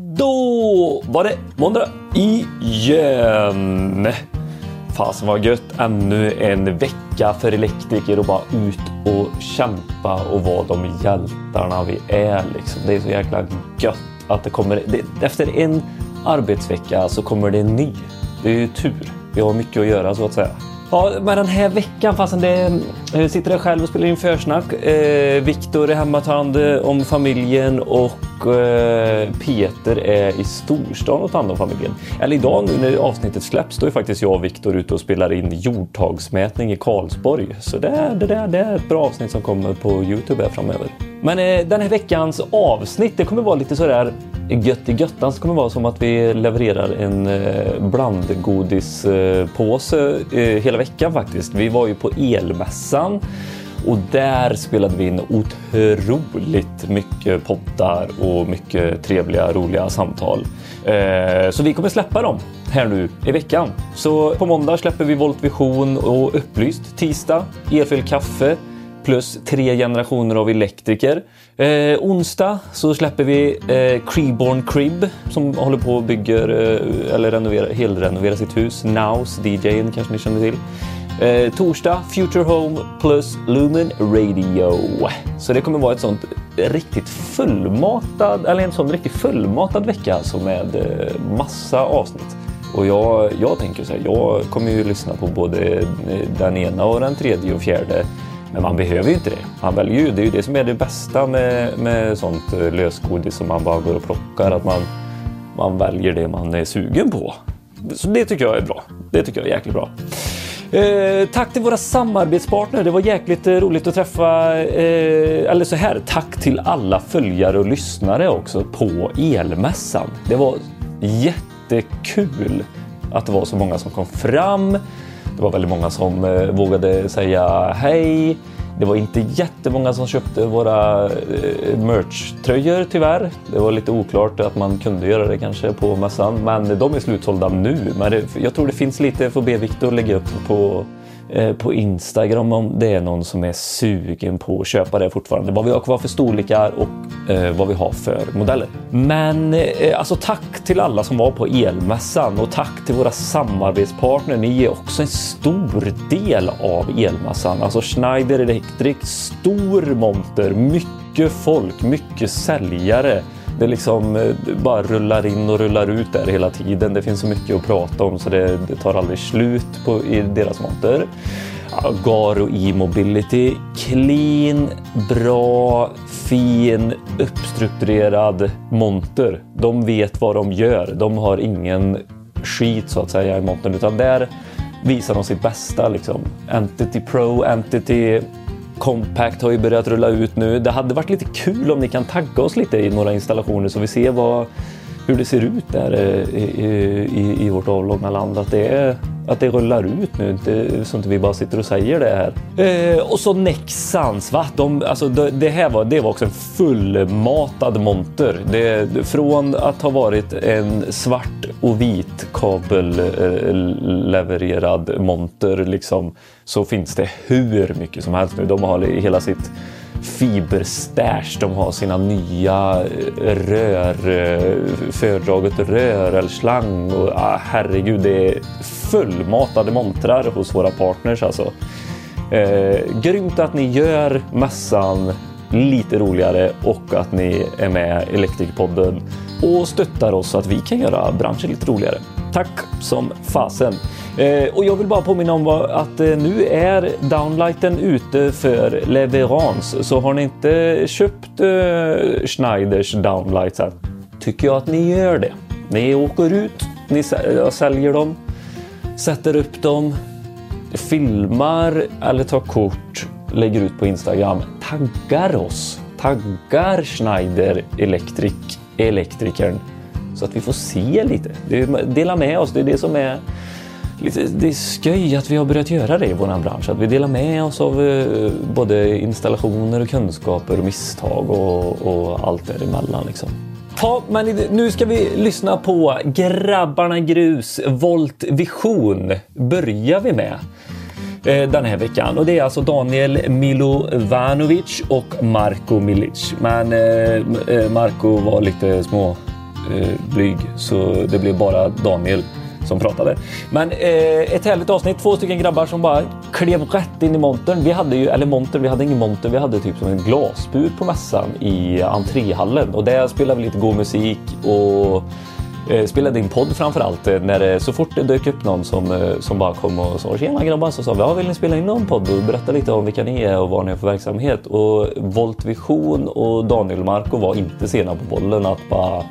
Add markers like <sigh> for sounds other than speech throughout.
Då var det måndag igen. Fasen vad gött. Ännu en vecka för elektriker och bara ut och kämpa och vara de hjältarna vi är. Liksom. Det är så jäkla gött att det kommer. Det, efter en arbetsvecka så kommer det en ny. Det är ju tur. Vi har mycket att göra så att säga. Ja, men den här veckan fastän det Jag sitter jag själv och spelar in försnack. Eh, Viktor är hemma och tar hand om familjen och eh, Peter är i storstan och tar hand om familjen. Eller idag nu när avsnittet släpps, då är faktiskt jag och Viktor ute och spelar in jordtagsmätning i Karlsborg. Så det, det, det, det är ett bra avsnitt som kommer på Youtube här framöver. Men eh, den här veckans avsnitt, det kommer vara lite sådär gött i göttan. så kommer vara som att vi levererar en eh, blandgodispåse eh, hela veckan faktiskt. Vi var ju på elmässan och där spelade vi in otroligt mycket poddar och mycket trevliga, roliga samtal. Eh, så vi kommer släppa dem här nu i veckan. Så på måndag släpper vi Volt Vision och Upplyst. Tisdag Elfel kaffe plus tre generationer av elektriker. Eh, onsdag så släpper vi eh, Creeborn Crib som håller på och bygger eh, eller renoverar, helrenoverar sitt hus. Nows, DJn kanske ni känner till. Eh, torsdag Future Home plus Lumen Radio. Så det kommer vara ett sånt riktigt fullmatad, eller en sån riktigt fullmatad vecka alltså med eh, massa avsnitt. Och jag, jag tänker så här, jag kommer ju lyssna på både eh, den ena och den tredje och fjärde men man behöver ju inte det. Man väljer ju, det är ju det som är det bästa med, med sånt eh, lösgodis som man bara går och plockar. Att man, man väljer det man är sugen på. Så det tycker jag är bra. Det tycker jag är jäkligt bra. Eh, tack till våra samarbetspartner. Det var jäkligt eh, roligt att träffa, eh, eller så här, tack till alla följare och lyssnare också på Elmässan. Det var jättekul att det var så många som kom fram. Det var väldigt många som eh, vågade säga hej. Det var inte jättemånga som köpte våra eh, merch-tröjor tyvärr. Det var lite oklart att man kunde göra det kanske på mässan, men de är slutsålda nu. Men det, jag tror det finns lite, får be Viktor lägga upp på Eh, på Instagram om det är någon som är sugen på att köpa det fortfarande. Vad vi har kvar för storlekar och eh, vad vi har för modeller. Men eh, eh, alltså tack till alla som var på elmässan och tack till våra samarbetspartner. Ni är också en stor del av elmässan. Alltså Schneider Electric, stor monter, mycket folk, mycket säljare det liksom eh, bara rullar in och rullar ut där hela tiden. Det finns så mycket att prata om så det, det tar aldrig slut på, i deras monter. Garo e-mobility. Clean, bra, fin, uppstrukturerad monter. De vet vad de gör. De har ingen skit så att säga i montern utan där visar de sitt bästa. Liksom. Entity Pro, Entity Compact har ju börjat rulla ut nu. Det hade varit lite kul om ni kan tagga oss lite i några installationer så vi ser vad, hur det ser ut där eh, i, i, i vårt avlånga land. Att det, är, att det rullar ut nu, inte, så inte vi bara sitter och säger det här. Eh, och så Nexans, va? De, alltså, det, det, här var, det var också en fullmatad monter. Det, från att ha varit en svart och vit kabellevererad eh, monter liksom, så finns det hur mycket som helst nu. De har hela sitt fiberstash. De har sina nya eh, rör, eh, föredraget fördraget rör eller slang och ah, herregud, det är fullmatade montrar hos våra partners alltså. Eh, grymt att ni gör mässan lite roligare och att ni är med i Elektrikerpodden och stöttar oss så att vi kan göra branschen lite roligare. Tack som fasen! Eh, och jag vill bara påminna om att eh, nu är downlighten ute för leverans. Så har ni inte köpt eh, Schneiders downlights än, tycker jag att ni gör det. Ni åker ut, ni säljer dem, sätter upp dem, filmar eller tar kort, lägger ut på Instagram, taggar oss, taggar Schneider Electric, elektrikern så att vi får se lite. Dela med oss, det är det som är lite, det är sköj att vi har börjat göra det i vår bransch. Att vi delar med oss av eh, både installationer och kunskaper och misstag och, och allt däremellan. Liksom. Ja, men nu ska vi lyssna på Grabbarna Grus Volt Vision. Börjar vi med eh, den här veckan. Och det är alltså Daniel Milovanovic och Marko Milic. Men eh, eh Marko var lite små eh, blyg så det blev bara Daniel som pratade. Men eh, ett härligt avsnitt. Två stycken grabbar som bara klev rätt in i montern. Vi hade ju, eller montern, vi hade ingen monter. Vi hade typ som en glasbur på mässan i entréhallen och där spelade vi lite god musik och eh, spelade in podd framförallt. Eh, när eh, så fort det dök upp någon som, eh, som bara kom och sa tjena grabbar så sa vi ja, vill ni spela in någon podd och berätta lite om vilka ni är och vad ni har för verksamhet. Och Volt Vision och Daniel Marco var inte sena på bollen att bara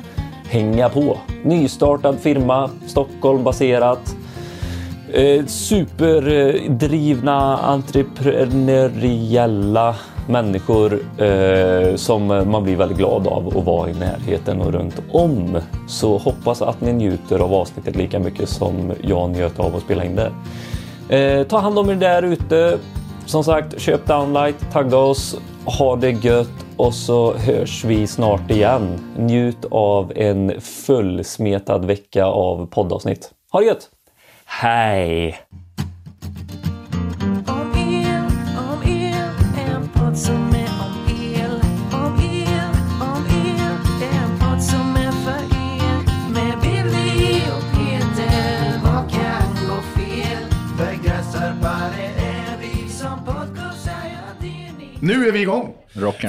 hänga på. Nystartad firma, Stockholm baserat. Eh, superdrivna entreprenöriella människor eh, som man blir väldigt glad av att vara i närheten och runt om. Så hoppas att ni njuter av avsnittet lika mycket som jag njöt av att spela in det. Eh, ta hand om er där ute. Som sagt, köp downlight, tagga oss, ha det gött och så hörs vi snart igen. Njut av en fullsmetad vecka av poddavsnitt. Ha det gött! Hej! Nu är vi igång!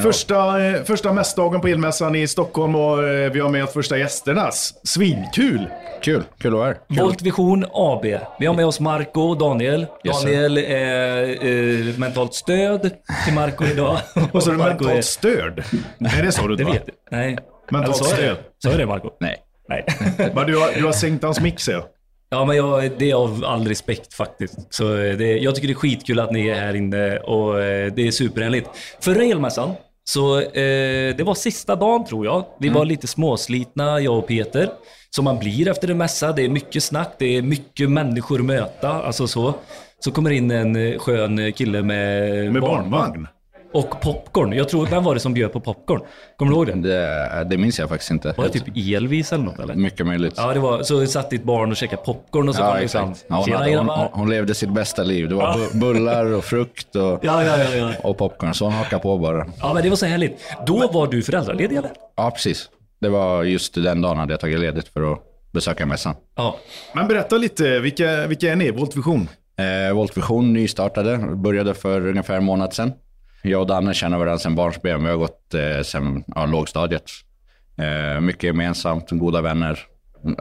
Första, eh, första mässdagen på elmässan i Stockholm och eh, vi har med oss första gästerna. Svinkul! Kul, kul att vara här. Volt Vision AB. Vi har med oss Marco och Daniel. Yes. Daniel är eh, mentalt stöd till Marco idag. <laughs> Och så är mentalt störd. Är det så du Det vet jag. Nej. Mentalt jag stöd. det? Sa jag det Marco? Nej. Nej. <laughs> Men du har, du har sänkt hans mix ja. Ja, men jag, det är av all respekt faktiskt. Så eh, det, jag tycker det är skitkul att ni är här inne och eh, det är superhärligt. Förra elmässan, så eh, det var sista dagen tror jag. Vi var lite småslitna, jag och Peter. Som man blir efter en mässa. Det är mycket snack, det är mycket människor att möta. Alltså så. Så kommer in en eh, skön kille med, Med barnvagn. Och popcorn. Jag tror, vem var det som bjöd på popcorn? Kommer du ihåg det? Det, det minns jag faktiskt inte. Var det typ Elvis eller något eller? Mycket möjligt. Ja, det var, så satt ditt barn och käkade popcorn och så kom Ja, fram. exakt. Ja, hon, hade, hon, hon, hon levde sitt bästa liv. Det var bu- bullar och frukt och, Ja, ja, ja, ja. och popcorn. Så hon hakade på bara. Ja, men det var så härligt. Då var du föräldraledig eller? Ja, precis. Det var just den dagen hade jag tagit ledigt för att besöka mässan. Ja. Men berätta lite, vilka, vilka är ni? Volt Vision? Eh, Volt Vision nystartade, började för ungefär en månad sedan. Jag och Danne känner varandra sedan barnsben. Vi har gått eh, sedan ja, lågstadiet. Eh, mycket gemensamt, goda vänner.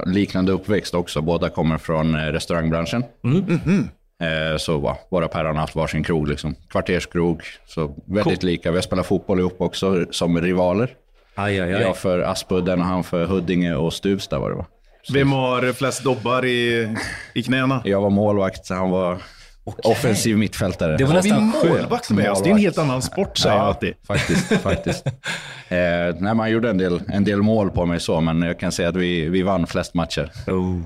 Liknande uppväxt också. Båda kommer från eh, restaurangbranschen. Eh, så va, våra päron har haft varsin krog, liksom. kvarterskrog. Så väldigt lika. Vi har spelat fotboll ihop också som rivaler. Aj, aj, aj. Jag för Aspudden och han för Huddinge och Stuvsta var det va? Vem har flest dobbar i, i knäna? Jag var målvakt, han var offensiv mittfältare. Det var Har vi nästan skönt. målvakt med oss? Det är en helt annan sport säger jag alltid. faktiskt. <laughs> faktiskt. Eh, nej, man gjorde en del, en del mål på mig så, men jag kan säga att vi, vi vann flest matcher. Oh.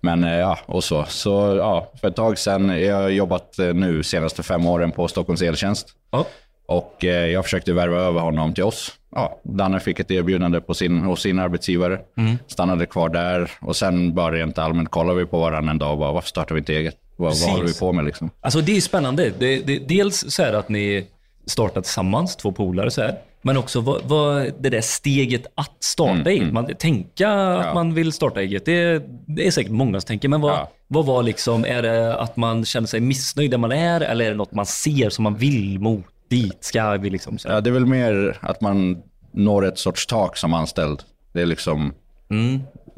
Men eh, ja, och så. Så ja, för ett tag sedan, jag har jobbat eh, nu senaste fem åren på Stockholms Eltjänst. Ja. Och eh, jag försökte värva över honom till oss. Ja, Danne fick ett erbjudande på sin, hos sin arbetsgivare. Stannade kvar där och sen bara rent allmänt kollade vi på varandra en dag och bara, varför startar vi inte eget? Vad, vad håller vi på med liksom? Alltså det är spännande. Det, det, dels så är det att ni startat tillsammans, två polare så här. Men också vad, vad, det där steget att starta eget. Man, tänka att man vill starta eget, det, det är säkert många som tänker. Men vad, Ja. vad var liksom, är det att man känner sig missnöjd där man är? Eller är det något man ser som man vill mot? Dit ska vi liksom. Så här. Ja, det är väl mer att man når ett sorts tak som anställd. Det är liksom,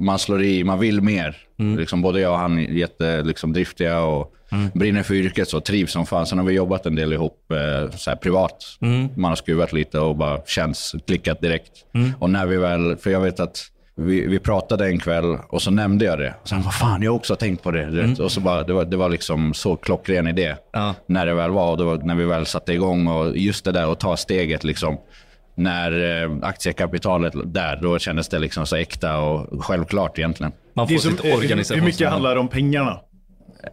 man slår i, man vill mer. Liksom, både jag och han är jätte, liksom, driftiga och brinner för yrket så trivs som fan. Sen har vi jobbat en del ihop eh, så här, privat. Man har skruvat lite och bara känns klickat direkt. Och när vi väl, för jag vet att vi, vi pratade en kväll och så nämnde jag det. Och sen, vad fan, jag har också tänkt på det. vet. Och så bara, det, var, det var liksom så klockren idé. Ja. När det väl var, och var när vi väl satte igång. Och just det där att ta steget liksom. När eh, aktiekapitalet där, då kändes det liksom så äkta och självklart egentligen. Man Det får som, sitt hur- hur mycket handlar det om pengarna?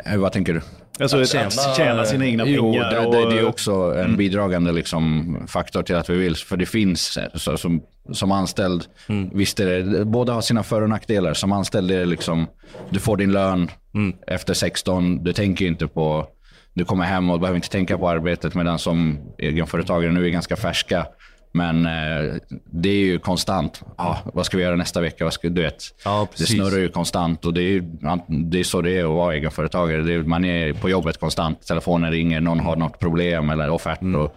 Eh, vad tänker du? Alltså Att att tjäna- tjäna, sina egna Jo, pengar. det, och, det, det är också en bidragande liksom, faktor till att vi vill. För det finns, eh, så, som, som anställd, visst är det, båda har sina för och nackdelar. Som anställd är det liksom, du får din lön efter 16, du tänker inte på, du kommer hem och behöver inte tänka på arbetet. Medan som egenföretagare nu är ganska färska, Men eh, det är ju konstant. Ah, vad ska vi göra nästa vecka? Vad ska, du vet, Ja, det snurrar ju konstant och det är, det är så det är att vara egenföretagare. Det är, man är på jobbet konstant. Telefonen ringer, någon har något problem eller offert. Mm. Och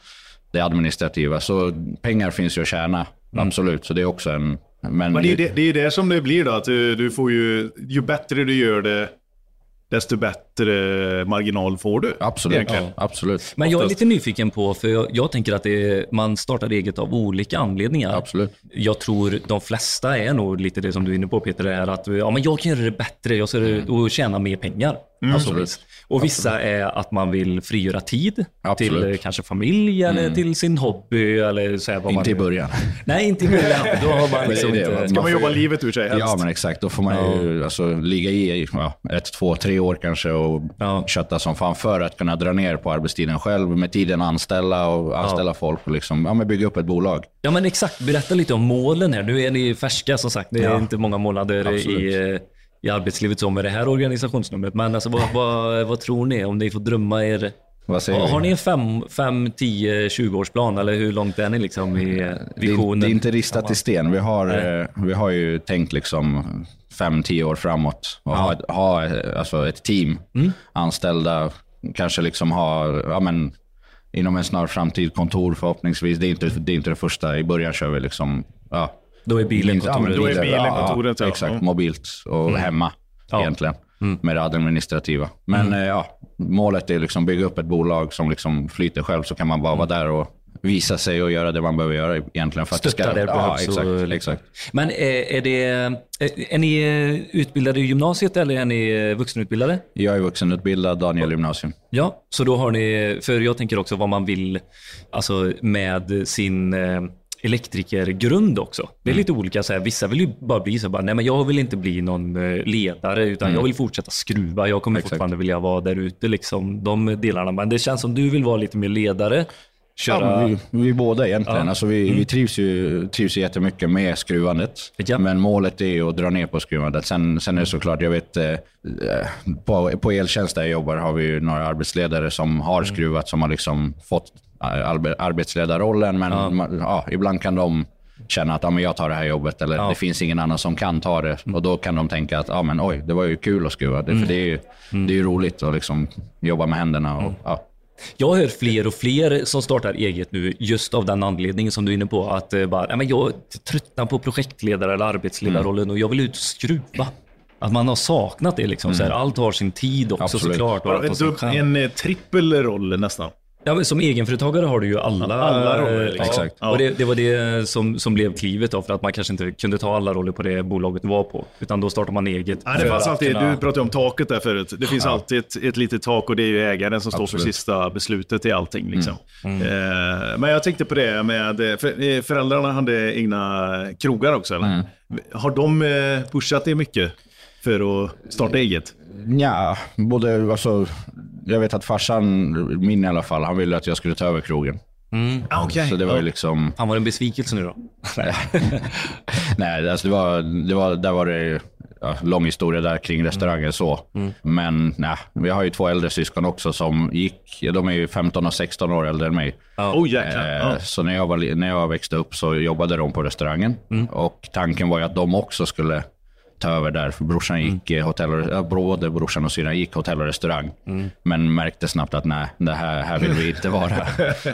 det administrativa. Så pengar finns ju att tjäna, Mm. absolut. Så det är också en... Men, Men det är det, det, är det som det blir då, att du, du får ju, ju bättre du gör det, desto bättre marginal får du. Absolut, Egentligen. absolut. Men jag är lite nyfiken på, för jag, jag tänker att det är, man startar eget av olika anledningar. Absolut. Jag tror de flesta är nog lite det som du är inne på Peter, är att ja, men jag kan göra det bättre jag ser, och tjäna mer pengar. Alltså, Absolut. Och vissa är att man vill frigöra tid Absolut. till eh, kanske familj eller till sin hobby. Eller så här, vad Inte i man, början. <laughs> Nej, inte i början. Då har man <laughs> liksom det det, inte... man- Ska man jobba livet ur sig helst? Ja, men exakt. Då får man ju alltså, ligga i ja, ett, två, tre år kanske och Ja. kötta som fan för att kunna dra ner på arbetstiden själv. Med tiden anställa och anställa folk och liksom, ja, men bygga upp ett bolag. Ja men exakt, berätta lite om målen här. Nu är ni färska som sagt. Det är Ja. inte många månader Absolut. i, i arbetslivet som med det här organisationsnumret. Men alltså, vad, vad, vad tror ni? Om ni får drömma er... Vad säger Har, vi? har ni en 5, 5, 10, 20 årsplan eller hur långt är ni liksom i det, är, visionen? det är inte ristat i sten. Vi har, eh, vi har ju tänkt liksom fem, tio år framåt och ha, ett- ha eh, alltså ett team anställda. Kanske liksom ha, ja, men, inom en snar framtid kontor förhoppningsvis. Det är inte det, är inte det första. I början kör vi liksom, ja, Då är bilen Ja, kontoret. då är bilen- ja, kontoret, ja. Exakt, Mm. mobilt och hemma Ja. egentligen. Med det administrativa. Men eh, ja, målet är liksom bygga upp ett bolag som liksom flyter själv så kan man bara vara där och visa sig och göra det man behöver göra egentligen. För att Stötta det där det ja, exakt, och liksom- exakt. Men är, är, det, är, är ni eh, utbildade i gymnasiet eller är ni eh, vuxenutbildade? Jag är vuxenutbildad, Daniel gymnasium. Ja, så då har ni, för jag tänker också vad man vill, alltså med sin eh, elektrikergrund också. Det är lite olika, så här, vissa vill ju bara bli så bara, nej men jag vill inte bli någon eh, ledare utan jag vill fortsätta skruva. Jag kommer Exakt. fortfarande vilja vara där ute, liksom, de delarna. Men det känns som du vill vara lite mer ledare. Ja, Köra... men vi, vi båda egentligen. Ja. Alltså vi, vi trivs, ju, trivs ju jättemycket med skruvandet. Ja. Men målet är ju att dra ner på skruvandet. Sen, sen är det såklart, jag vet, eh, på, på eltjänst där jag jobbar har vi ju några arbetsledare som har skruvat, som har liksom fått arbetsledarrollen. Men Ja. man, ja, ibland kan de känna att ja, men jag tar det här jobbet eller Ja. det finns ingen annan som kan ta det. Och då kan de tänka att ja, men, oj, det var ju kul att skruva. Det, för det är ju det är ju roligt att liksom jobba med händerna. Och, ja. Jag hör fler och fler som startar eget nu just av den anledningen som du är inne på. Att eh, bara, men jag tröttnar på projektledare eller arbetsledarrollen och jag vill ut och skruva. Att man har saknat det liksom. Så här, allt har sin tid också Absolut. såklart. Och En, en eh, trippel roll nästan. Ja, men som egenföretagare har du ju alla, Alla roller, eh, liksom. Exakt. Ja. Och det, det var det som, som blev klivet då, för att man kanske inte kunde ta alla roller på det bolaget du var på. Utan då startar man eget. Ja, det fanns alltid, kunna- Du pratade om taket där förut. Det finns alltid ett, ett litet tak och det är ju ägaren som står Absolut. för sista beslutet i allting. Liksom. Mm. Eh, men jag tänkte på det med, för, eh, föräldrarna hade egna krogar också eller? Mm. Har de eh, pushat det mycket för att starta eget? Ja, både, alltså, jag vet att farsan, min i alla fall, han ville att jag skulle ta över krogen. Ah, okay. Så det var ju liksom, Fan var en besvikelse nu då? <laughs> nej, alltså det var, det var, där var det ja, lång historia där kring restaurangen så. Men nej, vi har ju två äldre syskon också som gick, ja, de är ju 15 och 16 år äldre än mig. Oh jäklar. Eh, Ja. Så när jag, var, när jag växte upp så jobbade de på restaurangen. Och tanken var ju att de också skulle ta över där. För brorsan gick mm. hotell och, ja, både brorsan och syrran gick hotell och restaurang. Men märkte snabbt att nej, det här, här vill vi inte vara. <laughs>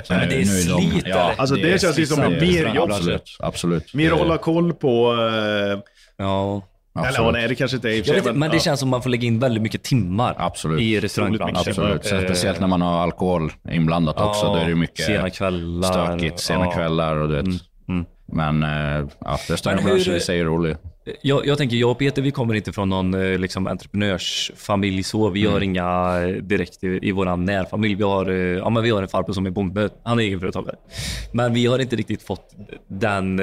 Så Men det är slit, eller? Alltså, det känns ju som det är mer jobb. Absolut. absolut. Mer Det- att hålla koll på... Eh, Ja. eller absolut. ja, nej, det kanske inte är i och för Jag sig, vet, inte, men det ja. känns som man får lägga in väldigt mycket timmar Absolut. i restaurangbranschen. Absolut. Så Eh, speciellt när man har alkohol inblandat också. Då är det mycket sena kvällar. stökigt. Sena Ja. kvällar och du vet. Men eh, ja, restaurangbranschen i sig är rolig. Jag, jag tänker, jag och Peter, vi kommer inte från någon eh, liksom, entreprenörsfamilj så. Vi har inga eh, direkt i, i vår närfamilj. Vi har, eh, ja, men vi har en farbror som är bonde. Han är egenföretagare. Men vi har inte riktigt fått den,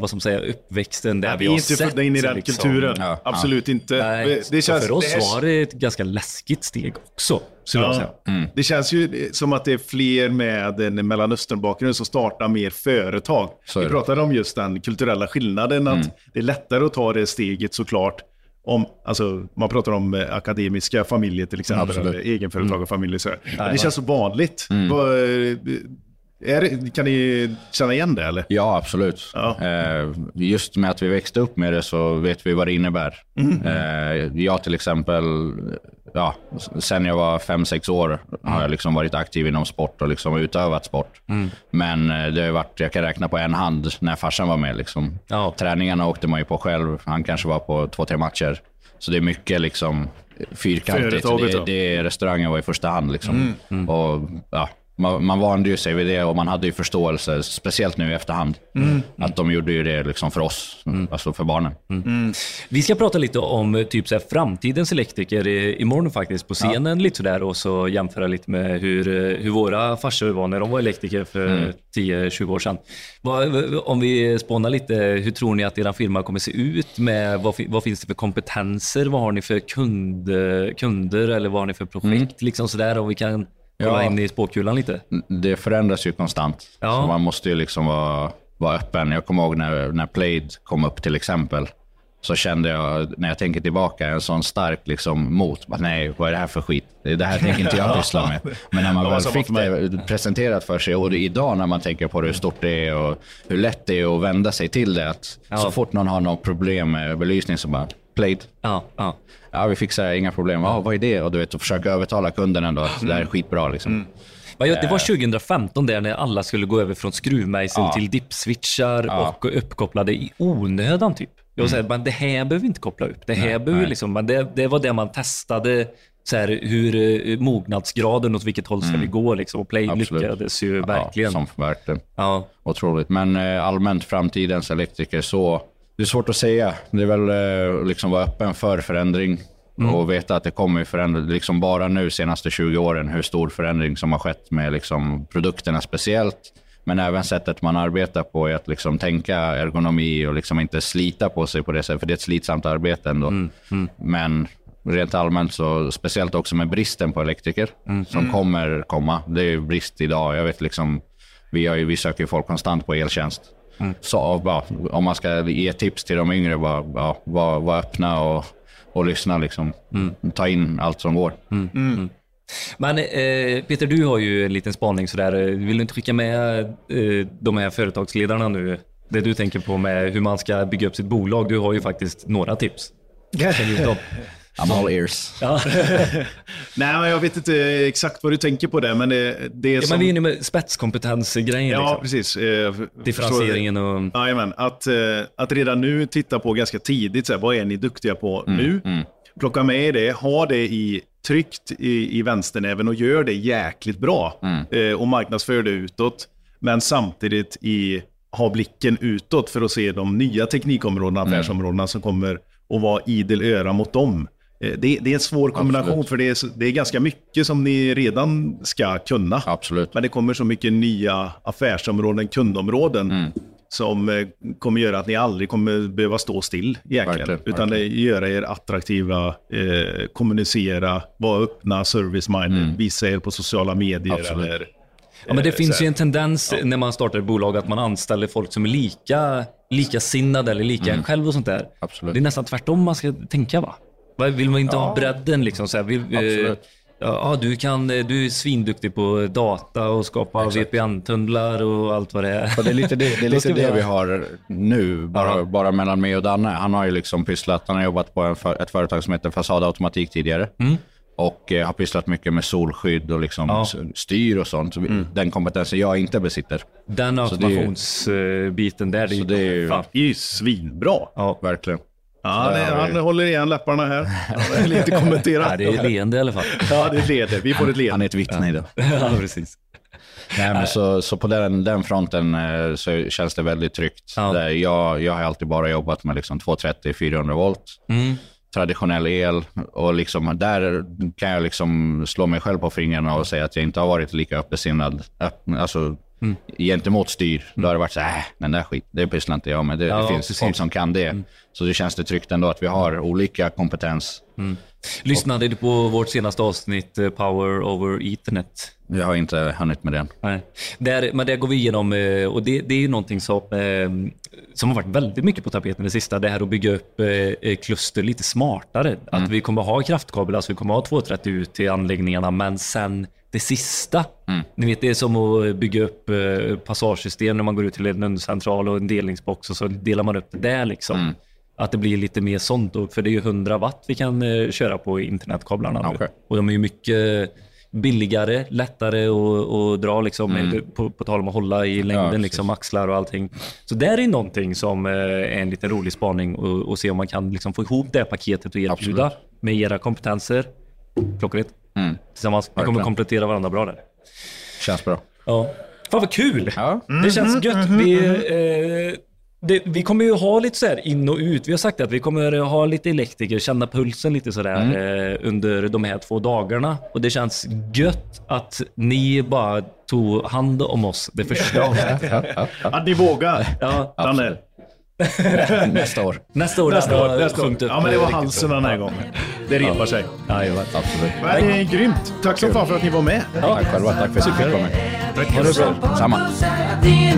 vad man säga, uppväxten där Nej, vi vi är har inte sett. födda in i den liksom. kulturen. Ja. Absolut inte. Nej, det känns, för oss det här- var det ett ganska läskigt steg också. Ja. Det känns ju som att det är fler med en Mellanöstern-bakgrund som startar mer företag. Vi pratade om just den kulturella skillnaden, att det är lättare att ta det steget såklart. Om, alltså, man pratar om eh, akademiska familjer till exempel, egenföretagarfamiljer. Så här. Men det känns så vanligt. Vad, eh, Är, det- kan ni känna igen det eller? Ja, absolut. Ja. Eh, just med att vi växte upp med det så vet vi vad det innebär. Eh, jag till exempel, ja, sen jag var fem sex år har jag liksom varit aktiv inom sport och liksom utövat sport. Men eh, det har varit, jag kan räkna på en hand när farsan var med. Liksom. Ja. Träningarna åkte man ju på själv. Han kanske var på två, tre matcher. Så det är mycket liksom fyrkantigt. Det, det är restaurangen var i första hand. Liksom. Och, ja, man, man vande ju sig vid det och man hade ju förståelse, speciellt nu i efterhand. Att de gjorde ju det liksom för oss, alltså för barnen. Vi ska prata lite om eh, typ så här, framtidens elektriker i, imorgon faktiskt på scenen lite sådär och så jämföra lite med hur, eh, hur våra farsor var när de var elektriker för 10-20 år sedan. Vad, om vi spånar lite, hur tror ni att er firma kommer se ut? Med, vad, vad finns det för kompetenser? Vad har ni för kund, kunder eller vad har ni för projekt? Liksom sådär, om vi kan kolla Ja. in i spåkulan lite. Det förändras ju konstant. Ja. Så man måste ju liksom vara, vara öppen. Jag kommer ihåg när, när Played kom upp till exempel. Så kände jag, när jag tänker tillbaka, en sån stark liksom mot. Bara, Nej, vad är det här för skit? Det här tänker inte jag <laughs> pyssla med. Men när man väl fick det presenterat för sig och det idag när man tänker på det, hur stort det är och hur lätt det är att vända sig till det. Att Ja. Så fort någon har något problem med belysning så bara, Played. Ja, ja. Ja, vi fixar inga problem. Ja, vad är det? Och du vet, att försöka övertala kunden ändå att det här är skitbra liksom. Ja, ja, Det var 2015 där när alla skulle gå över från skruvmejsel till dipswitchar och uppkopplade i onödan typ. Jag säger, men det här behöver vi inte koppla upp. Det här behöver liksom, men det, det var det man testade. Så här, hur eh, mognadsgraden, åt vilket håll ska vi gå liksom. Och Play Absolut. lyckades ju verkligen. Ja, som, verkligen. Ja. Otroligt. Men eh, allmänt framtidens elektriker så... Det är svårt att säga. Det är väl eh, liksom vara öppen för förändring och veta att det kommer ju förändra. Liksom bara nu senaste 20 åren hur stor förändring som har skett med liksom produkterna speciellt. Men även sättet man arbetar på är att liksom tänka ergonomi och liksom inte slita på sig på det sättet. För det är ett slitsamt arbete ändå. Men rent allmänt så, speciellt också med bristen på elektriker som kommer komma. Det är brist idag. Jag vet liksom, vi, har ju, vi söker folk konstant på eltjänst. Så bara, om man ska ge tips till de yngre, bara, ja, var, var öppna och, och lyssna. Liksom. Ta in allt som går. Men eh, Peter, du har ju en liten spaning sådär. Vill du inte skicka med eh, de här företagsledarna nu? Det du tänker på med hur man ska bygga upp sitt bolag. Du har ju faktiskt några tips. <laughs> I'm all ears. Ja. <laughs> Nej, men jag vet inte exakt vad du tänker på det, men det, det är ja, som... men vi är inne med spetskompetensgrejen. Ja, liksom. precis. Eh, Differentieringen och... Jajamän, att, eh, att redan nu titta på ganska tidigt, så här, vad är ni duktiga på nu? Plocka med det, ha det i tryckt i, i vänsternäven och gör det jäkligt bra. Eh, och marknadsför det utåt. Men samtidigt i, ha blicken utåt för att se de nya teknikområdena, affärsområdena som kommer att vara idel öra mot dem. Eh, det, det är en svår kombination Absolut. för det är, det är ganska mycket som ni redan ska kunna. Absolut. Men det kommer så mycket nya affärsområden, kundområden Mm. som eh, kommer göra att ni aldrig kommer behöva stå still egentligen. Verkligen, utan det göra er attraktiva, eh, kommunicera, vara öppna, service-minded, visa er på sociala medier. Mm. Absolut. Eller, Ja, men det eh, finns ju en tendens när man startar ett bolag att man anställer folk som är lika, likasinnade eller lika en själv och sånt där. Absolut. Det är nästan tvärtom man ska tänka va? Vill man inte ha bredden liksom? Så här, vill, eh, Absolut. Ja, du, kan, eh, du är svinduktig på data och skapa VPN-tunnlar och allt vad det är. Och det är lite det, det, är <laughs> lite vi det vi har nu, bara, Ja. bara mellan mig och Danne. Han har ju liksom pysslat, han har jobbat på en ett företag som heter Fasadautomatik tidigare. Och eh, har pysslat mycket med solskydd och liksom Ja. styr och sånt. Så vi- Den kompetensen jag inte besitter. Den automationsbiten där, det är Så det är ju Fan, det är ju svinbra. Ja, verkligen. Ja, det, han håller igen läpparna här. Han vill inte kommentera. <laughs> ja, det är leende i alla fall. Ja, det leder. Vi får ett Han är leende. ett vittne idag. <laughs> ja, precis. Nej, men så, så på den, den fronten eh, så känns det väldigt tryggt. Ja. Jag, jag har alltid bara jobbat med liksom 230-400 volt. Mm. Traditionell el och liksom, där kan jag liksom slå mig själv på fingrarna och säga att jag inte har varit lika öppensinnad öppen, alltså, Mm. gentemot styr. Då har det varit så här, äh, den där skit, det pysslar inte jag med. Det, Ja, det finns precis. folk som kan det. Så det känns det tryggt ändå att vi har olika kompetens. Lyssnade du på vårt senaste avsnitt, eh, Power over Ethernet? Jag har inte hunnit med den. Nej. Där, men där går vi igenom, eh, och det, det är ju någonting som, eh, som har varit väldigt mycket på tapeten det sista. Det här att bygga upp eh, kluster lite smartare. Att vi kommer ha kraftkabel, alltså vi kommer ha 230 ut till anläggningarna, men sen det sista. Ni vet, det är som att bygga upp eh, passagesystem när man går ut till en central och en delningsbox och så delar man upp det där liksom. Att det blir lite mer sånt, då, för det är ju 100 watt vi kan eh, köra på internetkablarna. Okej. Och de är ju mycket billigare, lättare att, dra liksom, på, på tal om att hålla i längden, precis. liksom, axlar och allting. Så där är någonting som eh, är en liten rolig spaning och, och se om man kan liksom, få ihop det paketet och erbjuda Absolut. med era kompetenser. Klockrent. Mm. Tillsammans. Vi kommer komplettera varandra bra där. Känns bra. Ja. Fan vad kul! Ja. Det känns gött. Vi, eh, det, vi kommer ju ha lite så här in och ut. Vi har sagt att vi kommer ha lite elektriker, känna pulsen lite sådär eh, under de här två dagarna. Och det känns gött att ni bara tog hand om oss det första avsnittet. Att ni vågar. Ja, Danne. <laughs> Nästa år. nästa år Nästa år. Nästa år. Ja, men det var halsen den här gången. Det repar sig. Jajamän. Absolut. Men det är grymt. Tack så fan för att ni var med. Tack själva. Tack för att jag fick vara med. Ha det bra. Samma. Er,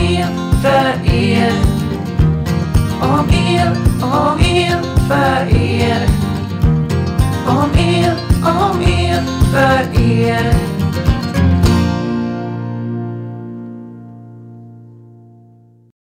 er, för er. Om er, om er, för er. Om er, om er, för er.